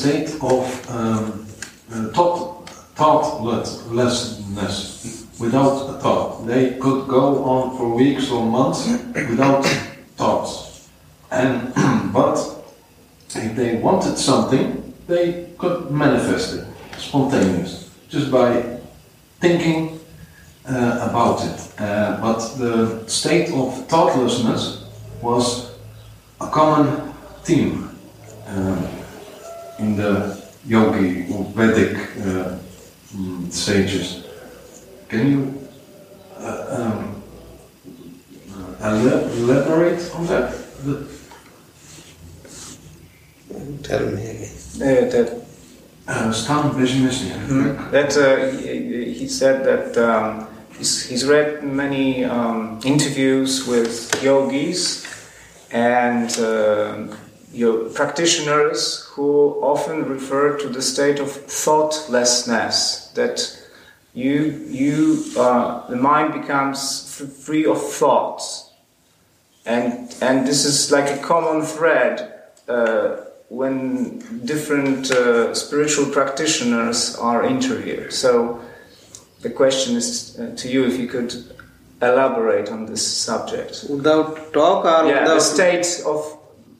state of um, uh, thought, thoughtlessness, without a thought. They could go on for weeks or months without thoughts, and but if they wanted something, they could manifest it spontaneous just by thinking uh, about it. Uh, but the state of thoughtlessness was a common theme um, in the yogi or Vedic uh, mm, sages. Can you uh, um, uh, elaborate on that? The- Tell me again. Uh, that uh, stan bezmyślnie. that uh, he, he said that um, he's, he's read many um, interviews with yogis and uh, yo- practitioners who often refer to the state of thoughtlessness that you you uh, the mind becomes f- free of thoughts and and this is like a common thread uh, when different uh, spiritual practitioners are interviewed. So the question is uh, to you if you could elaborate on this subject. Without talk or Yeah, without the state of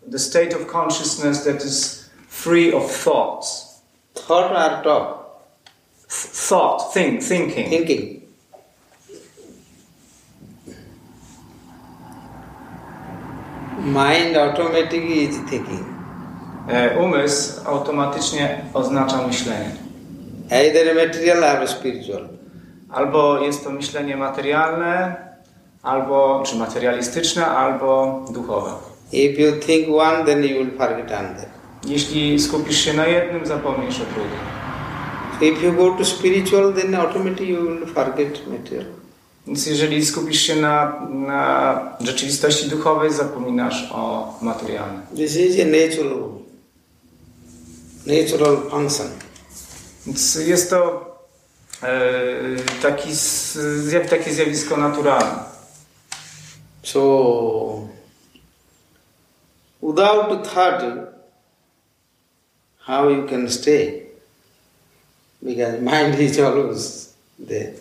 the state of consciousness that is free of thoughts, thought or talk? Th- thought, think, thinking. Thinking. Mind automatically is thinking. E, Umysł automatycznie oznacza myślenie. Either material or spiritual. Albo jest to myślenie materialne, albo czy materialistyczne, albo duchowe. If you think one, then you will forget another. Jeśli skupisz się na jednym, zapomnisz o drugim. If you go to spiritual, then automatically you will forget material. Więc jeżeli skupisz się na, na rzeczywistości duchowej, zapominasz o materialnej. This is a natural, natural function. Więc jest to e, taki, zjaw, takie zjawisko naturalne. So, without thought, how you can stay? Because mind is always there.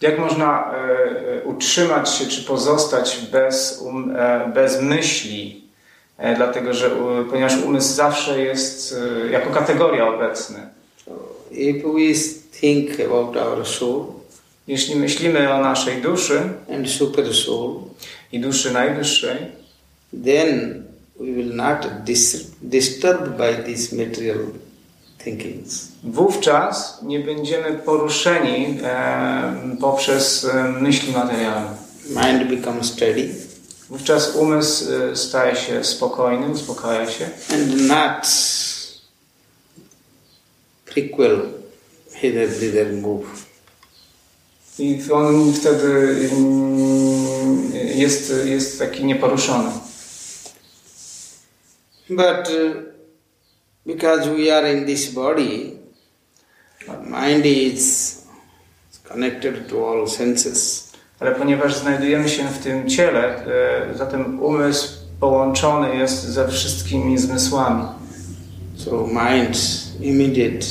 Jak można e, e, utrzymać się czy pozostać bez, um, e, bez myśli? E, dlatego, że ponieważ umysł zawsze jest e, jako kategoria obecny. So, if we think about our soul Jeśli myślimy o naszej duszy and super soul, i duszy najwyższej, then we will not dis- disturbed by these material thinkings. wówczas nie będziemy poruszeni e, poprzez myśli materialne. Mind becomes steady Wówczas umysł e, staje się spokojny, uspokaja się and not prequel hither thither move. i on wtedy mm, jest, jest taki nieporuszony. But uh, because we are in this body, our mind is connected to all senses. Ale ponieważ znajdujemy się w tym ciele, zatem umysł połączony jest ze wszystkimi zmysłami. So mind immediate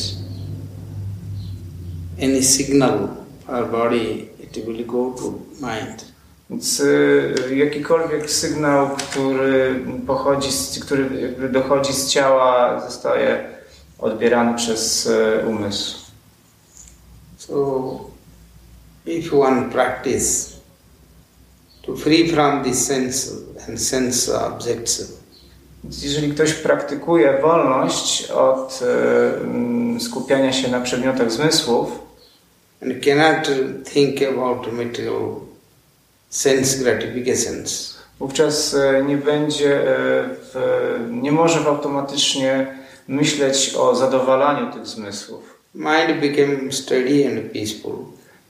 any signal our body it will go to mind. Więc y, jakikolwiek sygnał, który pochodzi, z, który dochodzi z ciała, zostaje odbierany przez y, umysł. So if one practice to free from this sense and sense objects, Więc jeżeli ktoś praktykuje wolność od y, mm, skupiania się na przedmiotach zmysłów and cannot think about material sense gratifications, wówczas y, nie będzie, y, w, nie może automatycznie myśleć o zadowalaniu tych zmysłów. mind became steady and peaceful.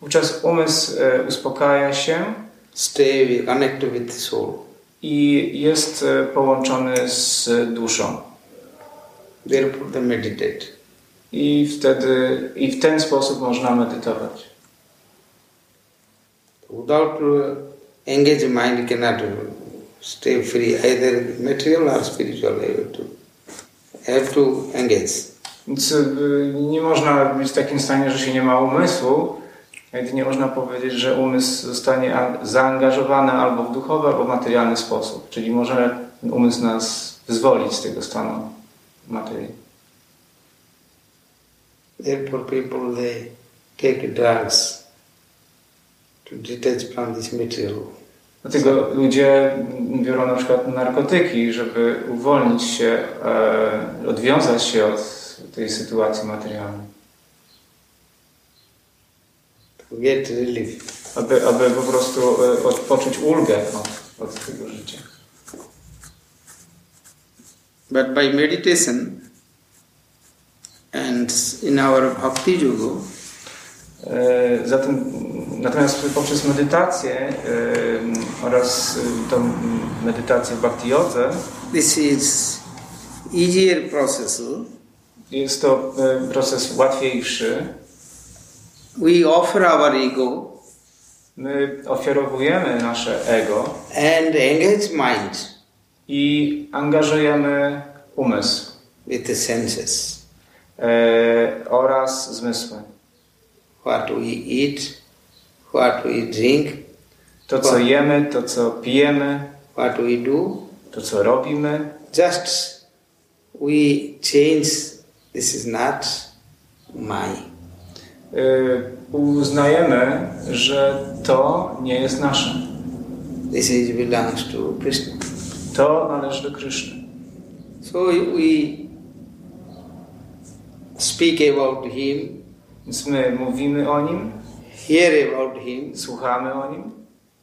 Wówczas umysł y, uspokaja się Stay with, connect with soul. i jest połączony z duszą. Therefore, they meditate. I wtedy, i w ten sposób można medytować. Without uh, engaged mind, cannot uh, stay free, either material or spiritual. You have to, have to engage. Więc y, nie można być w takim stanie, że się nie ma umysłu. Jedynie można powiedzieć, że umysł zostanie zaangażowany albo w duchowy, albo w materialny sposób. Czyli może umysł nas wyzwolić z tego stanu materii. Therefore, people they take drugs to detach from this material. Dlatego ludzie biorą na przykład narkotyki, żeby uwolnić się, e, odwiązać się od tej sytuacji materialnej. to get relief. Aby, aby po prostu e, odpocząć ulgę od, od tego życia. But by meditation and in our bhakti yoga, E, Zatem, natomiast poprzez medytację oraz tą medytację w bhakti jodze this is easier process. jest to e, proces łatwiejszy. We offer our ego My ofiarowujemy nasze ego and engage mind i angażujemy umysł with the senses. e, oraz zmysły. What we eat, what we drink, To, co jemy, to, co pijemy, what we do, to, co robimy. just we change this is not my. E, Uznajemy, że to nie jest nasze. This is belongs to Krishna. To należy do Kryszny. So we speak about him, Więc my mówimy o nim, hear about him, słuchamy o nim,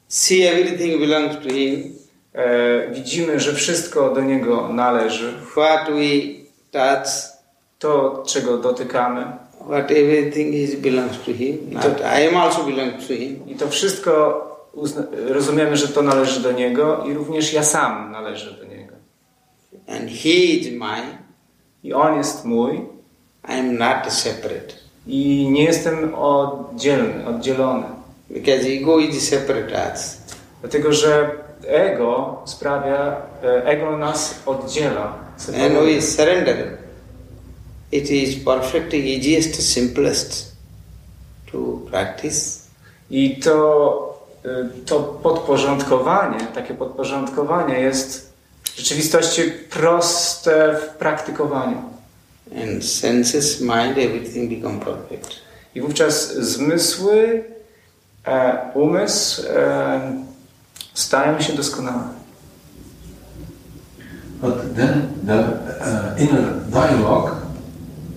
see everything belongs to him. e, widzimy, że wszystko do niego należy. What we touch, To, czego dotykamy. what everything is belongs to him. Not I am also belong to him. I to wszystko rozumiemy, że to należy do niego i również ja sam należę do niego. And he is mine. I on jest mój I am not separate. I nie jestem oddzielny, oddzielony. Because ego is separate us. Dlatego, że ego sprawia, e, ego nas oddziela. And separuje. we surrender. It is perfect, easiest, simplest to practice. I to, e, to podporządkowanie, takie podporządkowanie jest w rzeczywistości proste w praktykowaniu. And senses, mind, everything become perfect. I wówczas zmysły, e, umysł e, stają się doskonałe. But then the uh, inner dialogue,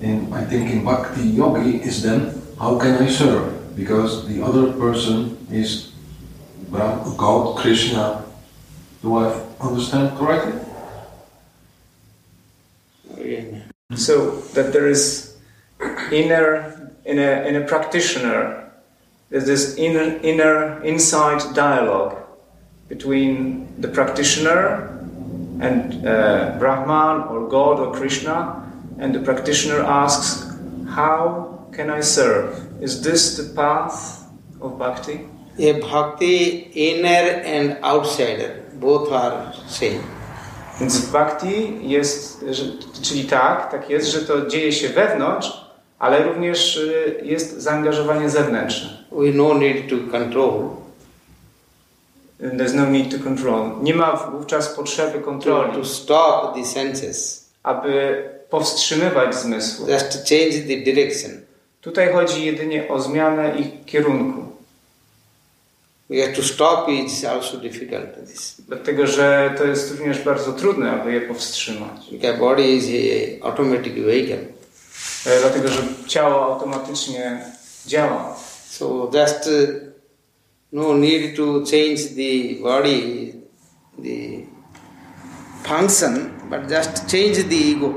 in I think in Bhakti Yogi, is then how can I serve? Because the other person is Brahm, God, Krishna. Do I understand correctly? So that there is inner in a in a practitioner, there's this inner inner inside dialogue between the practitioner and uh, Brahman or God or Krishna, and the practitioner asks, "How can I serve? Is this the path of bhakti?" A bhakti, inner and outsider, both are same. Więc w bhakti jest, że, czyli tak, tak jest, że to dzieje się wewnątrz, ale również y, jest zaangażowanie zewnętrzne. We no need to control. There's no need to control. Nie ma wówczas potrzeby To, kontroli, to stop the senses. aby powstrzymywać zmysły. Just change the direction. Tutaj chodzi jedynie o zmianę ich kierunku. We have to stop is also difficult. This. Dlatego, że to jest również bardzo trudne, aby je powstrzymać. Because body is a automatic vehicle. E, Dlatego, że ciało automatycznie działa. So just uh, no need to change the body, the function, but just change the ego.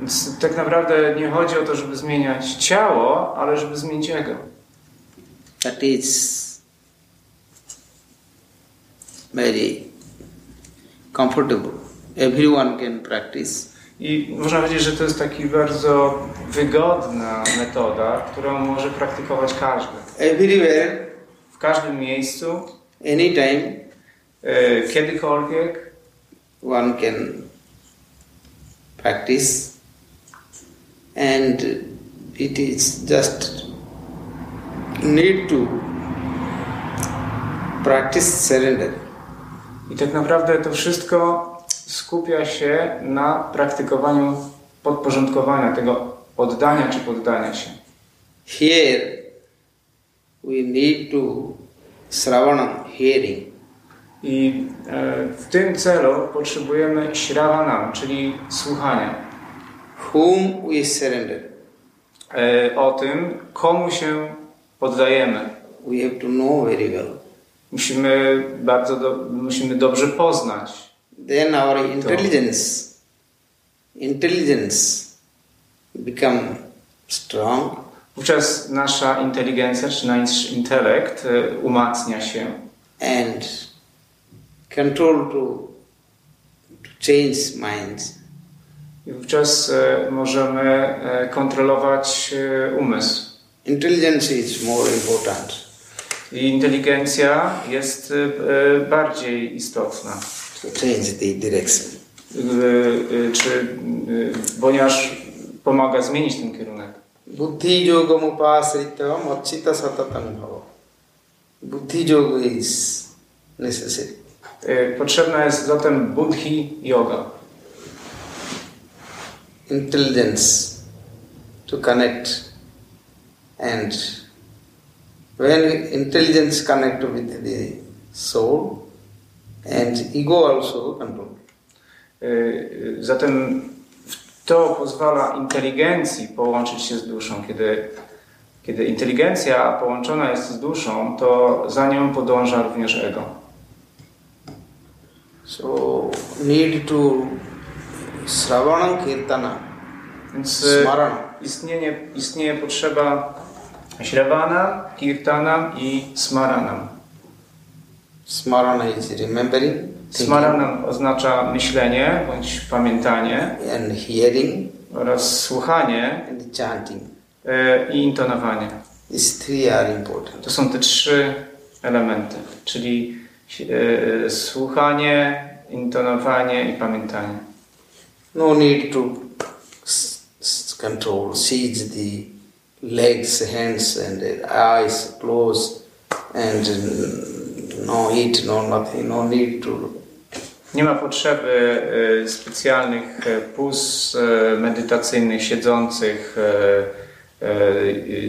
Więc tak naprawdę nie chodzi o to, żeby zmieniać ciało, ale żeby zmienić ego. That is very comfortable. Everyone can practice. I można powiedzieć, że to jest taki bardzo wygodna metoda, którą może praktykować każdy. Everywhere, W każdym miejscu, anytime, e, kiedykolwiek one can practice, and it is just need to practice surrender. I tak naprawdę to wszystko skupia się na praktykowaniu podporządkowania, tego oddania czy poddania się. Here we need to sravanam, hearing. I e, w tym celu potrzebujemy śravanam, czyli słuchania Whom we surrender. e, o tym, komu się poddajemy. We have to know very well. Musimy bardzo do, musimy dobrze poznać. Then our intelligence, intelligence become strong Wówczas nasza inteligencja, czy nasz intelekt e, umacnia się and control to, to change minds. i wówczas e, możemy e, kontrolować umysł. Intelligence is more important. Inteligencja jest e, e, bardziej istotna. to change the direction. E, Czy, ponieważ pomaga zmienić ten kierunek. Buddhi yogamupasrita mochita satatam bhava. Buddhi yoga is necessary. Potrzebna jest zatem buddhi yoga. Intelligence to connect and when intelligence connect with the soul and ego also control. E, e, Zatem to pozwala inteligencji połączyć się z duszą. Kiedy, kiedy inteligencja połączona jest z duszą, to za nią podąża również ego. So need to sravanam kirtana, Więc e, smarana. istnieje, istnieje potrzeba śrawana, kirtanam i smaranam. Smarana is remembering, thinking, Smaranam oznacza myślenie bądź pamiętanie and hearing oraz słuchanie and chanting. e, i intonowanie. These three are important. To są te trzy elementy, czyli e, słuchanie, intonowanie i pamiętanie. No need to control, seize the legs, hands, and eyes closed, and no eat, no nothing, no need to. Nie ma potrzeby e, specjalnych e, puz e, medytacyjnych, siedzących,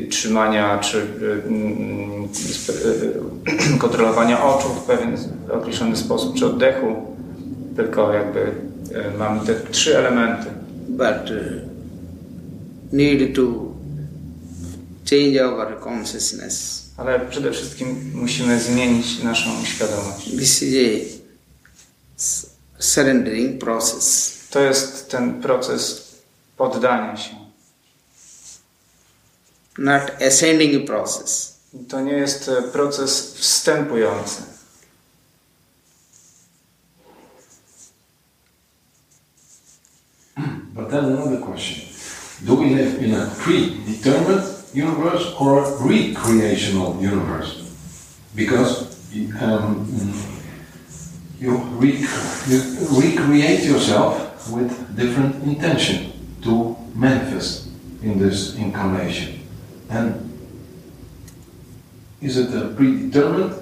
trzymania czy mm, kontrolowania oczu w pewien określony sposób, czy oddechu, tylko jakby mamy te trzy elementy. But need to change our consciousness. Ale przede wszystkim musimy zmienić naszą świadomość. This is a surrendering process. To jest ten proces poddania się. not ascending process. To nie jest e, proces wstępujący. But then another question. Do we live in a predetermined universe or recreational universe? Because um, you, rec- you recreate yourself with different intention to manifest in this incarnation. And is it a predetermined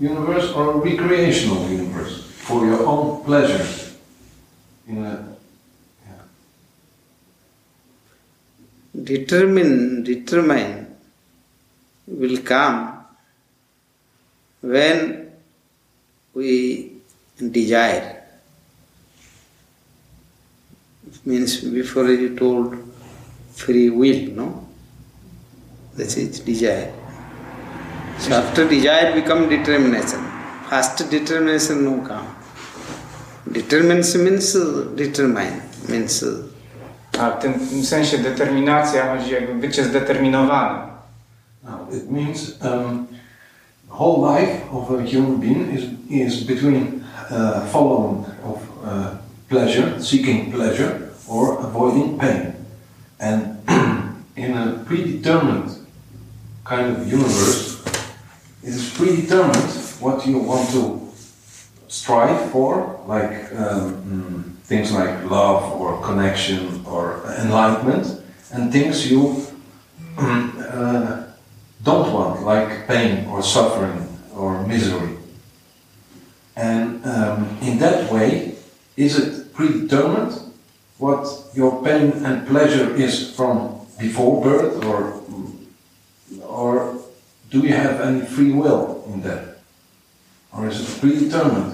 universe or a recreational universe for your own pleasure? In a Determine, determine will come when we desire. It means before you told free will, no? This is desire. So after desire become determination. First determination no come. Determination means determine, means A w tym, sensie determinacja chodzi jakby bycie zdeterminowanym. Now, it means um, whole life of a human being is, is between uh, following of uh, pleasure, seeking pleasure, or avoiding pain. And in a predetermined kind of universe, it is predetermined what you want to strive for, like um, mm, things like love or connection or enlightenment, and things you uh, don't want, like pain or suffering or misery. And um, in that way, is it predetermined what your pain and pleasure is from before birth, or or do you have any free will in that, or is it predetermined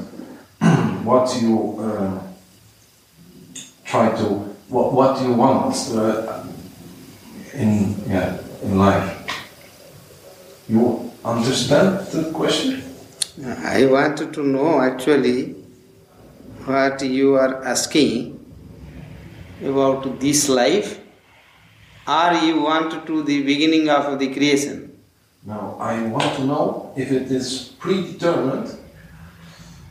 what you uh, try to what what you want uh, in yeah in life? You understand the question? I wanted to know actually what you are asking about this life or you want to the beginning of the creation. Now, I want to know if it is predetermined.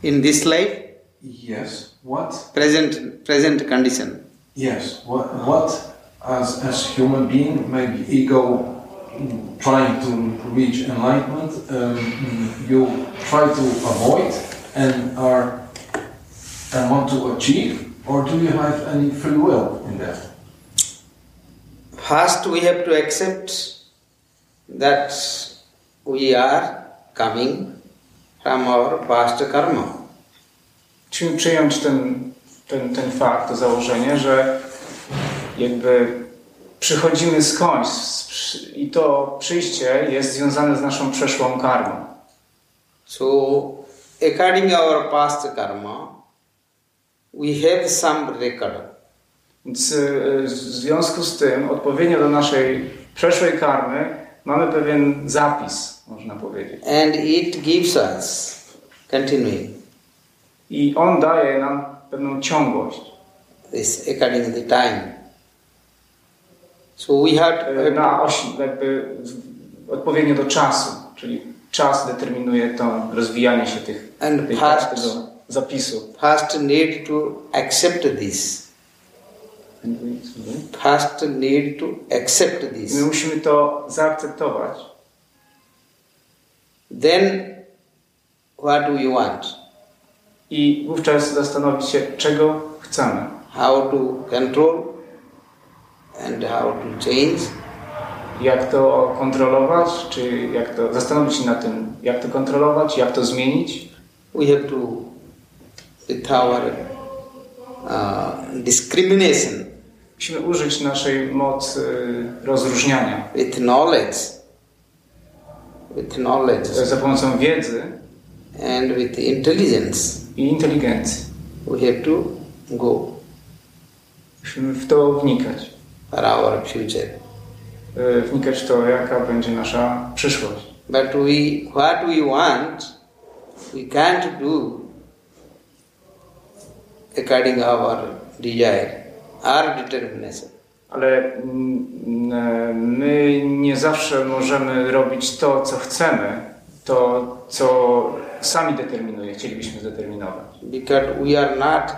In this life, Yes. What? present present condition. Yes. What? What? As as human being, maybe ego, trying to reach enlightenment, um, you try to avoid and are and want to achieve, or do you have any free will in that? First we have to accept that we are coming from our past karma. Musimy przyjąć ten, ten, ten fakt, to założenie, że jakby przychodzimy skądś i to przyjście jest związane z naszą przeszłą karmą. So according our past karma, we have some record. Więc y, w związku z tym, odpowiednio do naszej przeszłej karmy, mamy pewien zapis, można powiedzieć. and it gives us continuing I on daje nam pewną ciągłość. this according to the time. So we have y, na osi, jakby odpowiednio do czasu, czyli czas determinuje to rozwijanie się tych, And past- tego zapisu. first need to accept this. First need to accept I my this. musimy to zaakceptować. Then what do you want? I wówczas zastanowić się, czego chcemy. How to control and how to change Jak to kontrolować, czy jak to zastanowić się nad tym, jak to kontrolować, jak to zmienić. we have to with our uh, discrimination Musimy użyć naszej mocy rozróżniania with knowledge with knowledge za pomocą wiedzy and with intelligence i inteligencji. we have to go Musimy w to wnikać. for our future. Y, Wnikać w to, jaka będzie nasza przyszłość. But we, what we want, we can't do according our desire determination. Ale mm, e, my nie zawsze możemy robić to, co chcemy, to, co sami determinuje, chcielibyśmy zdeterminować. Because we are not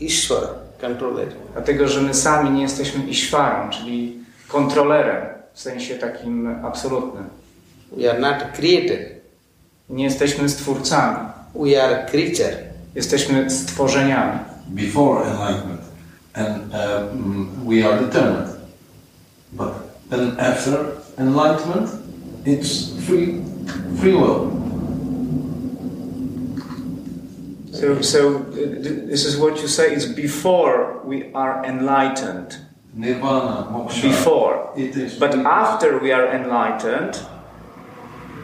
Ishvara, controller. Dlatego, że my sami nie jesteśmy Ishwarą, czyli kontrolerem w sensie takim absolutnym. We are not creator. Nie jesteśmy stwórcami, We are creature. jesteśmy stworzeniami. Before enlightenment, and um, we are determined. But then after enlightenment, it's free, free will. So, so uh, this is what you say is before we are enlightened. Nirvana, moksha. Before. It is. But free. after we are enlightened,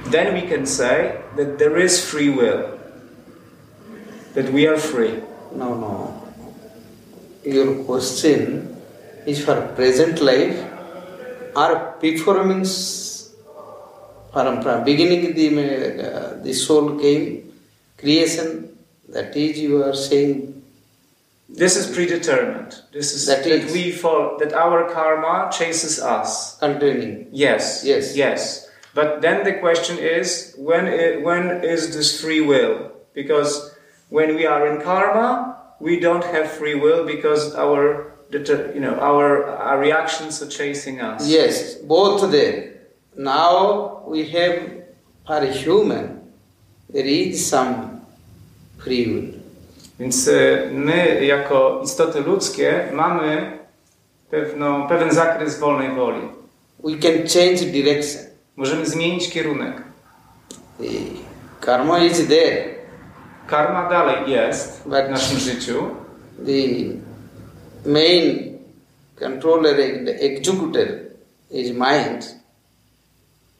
then we can say that there is free will. That we are free. No, no. Your question is for present life or performance from, from beginning the, uh, the soul came, creation, that is you are saying This is predetermined. This is That that, is- we fall that our karma chases us. containing. Yes. Yes. Yes. But then the question is when i- when is this free will? Because when we are in karma, we don't have free will because our you know, our, our reactions are chasing us. Yes, both there. Now we have for a human there is some free will. Więc my, jako istoty ludzkie, mamy pewną, pewien zakres wolnej woli. We can change direction. Możemy zmienić kierunek. The karma is there. Karma dalej jest But- w naszym życiu, The main controller, the executor is mind.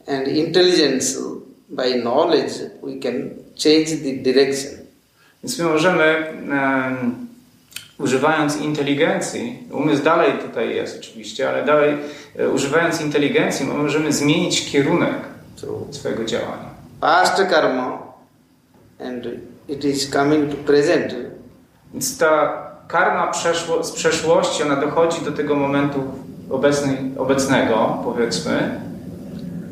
And intelligence, by knowledge, we can change the direction. więc my możemy, em, używając inteligencji, umysł dalej tutaj jest oczywiście, ale dalej e, używając inteligencji, my możemy zmienić kierunek So, swojego działania. past karma, and it is coming to present. Więc ta karma przeszło, z przeszłości, ona dochodzi do tego momentu obecnej, obecnego, powiedzmy,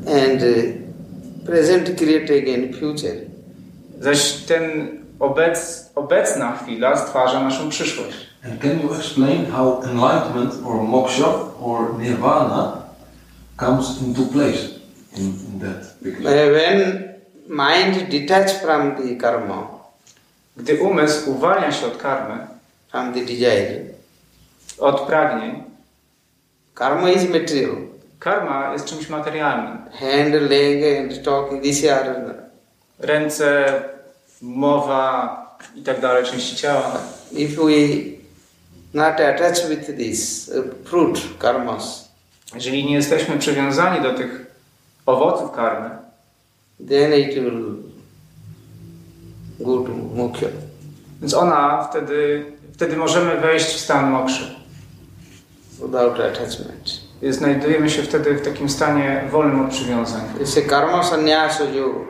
and uh, present create again future. zaś ten obec, obecna chwila stwarza naszą przyszłość. And can you explain how enlightenment or moksha or nirvana comes into place in, in that Uh, picture? when mind detach from the karma, Gdy umysł uwalnia się od karmy, from the desire, od pragnień, karma is material. karma jest czymś materialnym. Hand, leg, and talking, these are Ręce, mowa i tak dalej, części ciała. if we not attach with this uh, fruit karmas, Jeżeli nie jesteśmy przywiązani do tych owoców karmy, then it will to moksha. więc ona wtedy, wtedy możemy wejść w stan mokszy. without attachment. Znajdujemy się wtedy w takim stanie wolnym od przywiązań. It's a karma sannyasa yoga.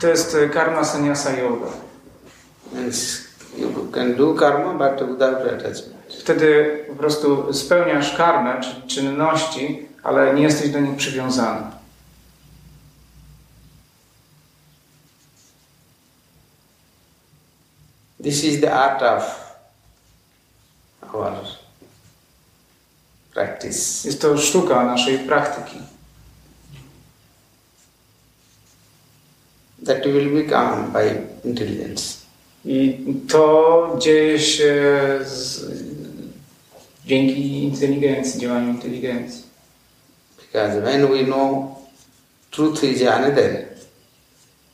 To jest y, karma sannyasa yoga. Means you can do karma but without attachment. Wtedy po prostu spełniasz karmę, czyli czynności, ale nie jesteś do nich przywiązany. This is the art of our practice. Jest to sztuka naszej praktyki. That will become by intelligence. I to dzieje się z, dzięki inteligencji, działaniu inteligencji. Because when we know truth is another,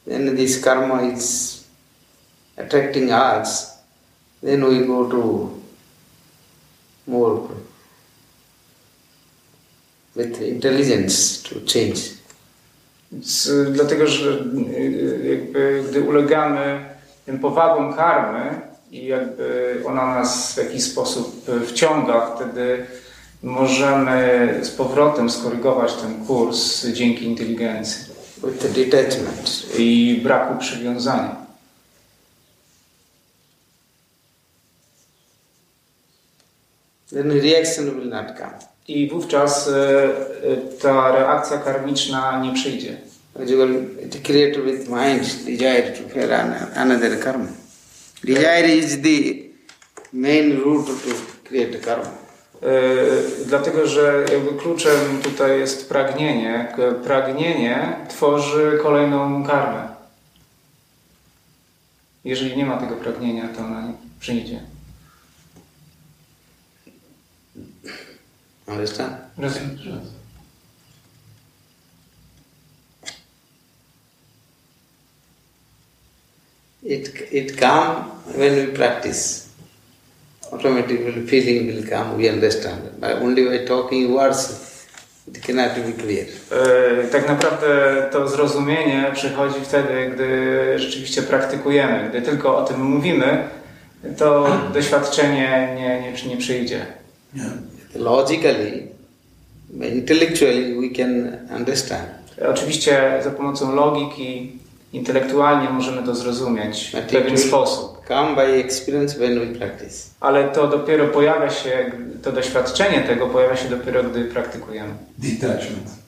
then this karma is attracting us, then we go to more with intelligence to change. Z, dlatego, że y, jakby, gdy ulegamy tym powagom karmy i jakby ona nas w jakiś sposób y, wciąga, wtedy możemy z powrotem skorygować ten kurs dzięki inteligencji with detachment. i braku przywiązania. Then reaction will not come. I wówczas y, y, ta reakcja karmiczna nie przyjdzie. You will create with mind desire to fear an- another karma. Desire is the main root to create karma. Y, Dlatego, że jakby kluczem tutaj jest pragnienie. Pragnienie tworzy kolejną karmę. Jeżeli nie ma tego pragnienia, to ona nie przyjdzie. Understand? Rozumiem. It, it come when we practice. Automatically feeling will come, we understand. But only by talking words, it cannot be clear. Y, Tak naprawdę to zrozumienie przychodzi wtedy, gdy rzeczywiście praktykujemy. Gdy tylko o tym mówimy, to doświadczenie nie, nie, nie przyjdzie. Yeah. Logically, intellectually, we can understand. Oczywiście za pomocą logiki, intelektualnie możemy to zrozumieć w But it pewien sposób. come by experience when we practice. Ale to dopiero pojawia się, to doświadczenie tego pojawia się dopiero, gdy praktykujemy. Detachment.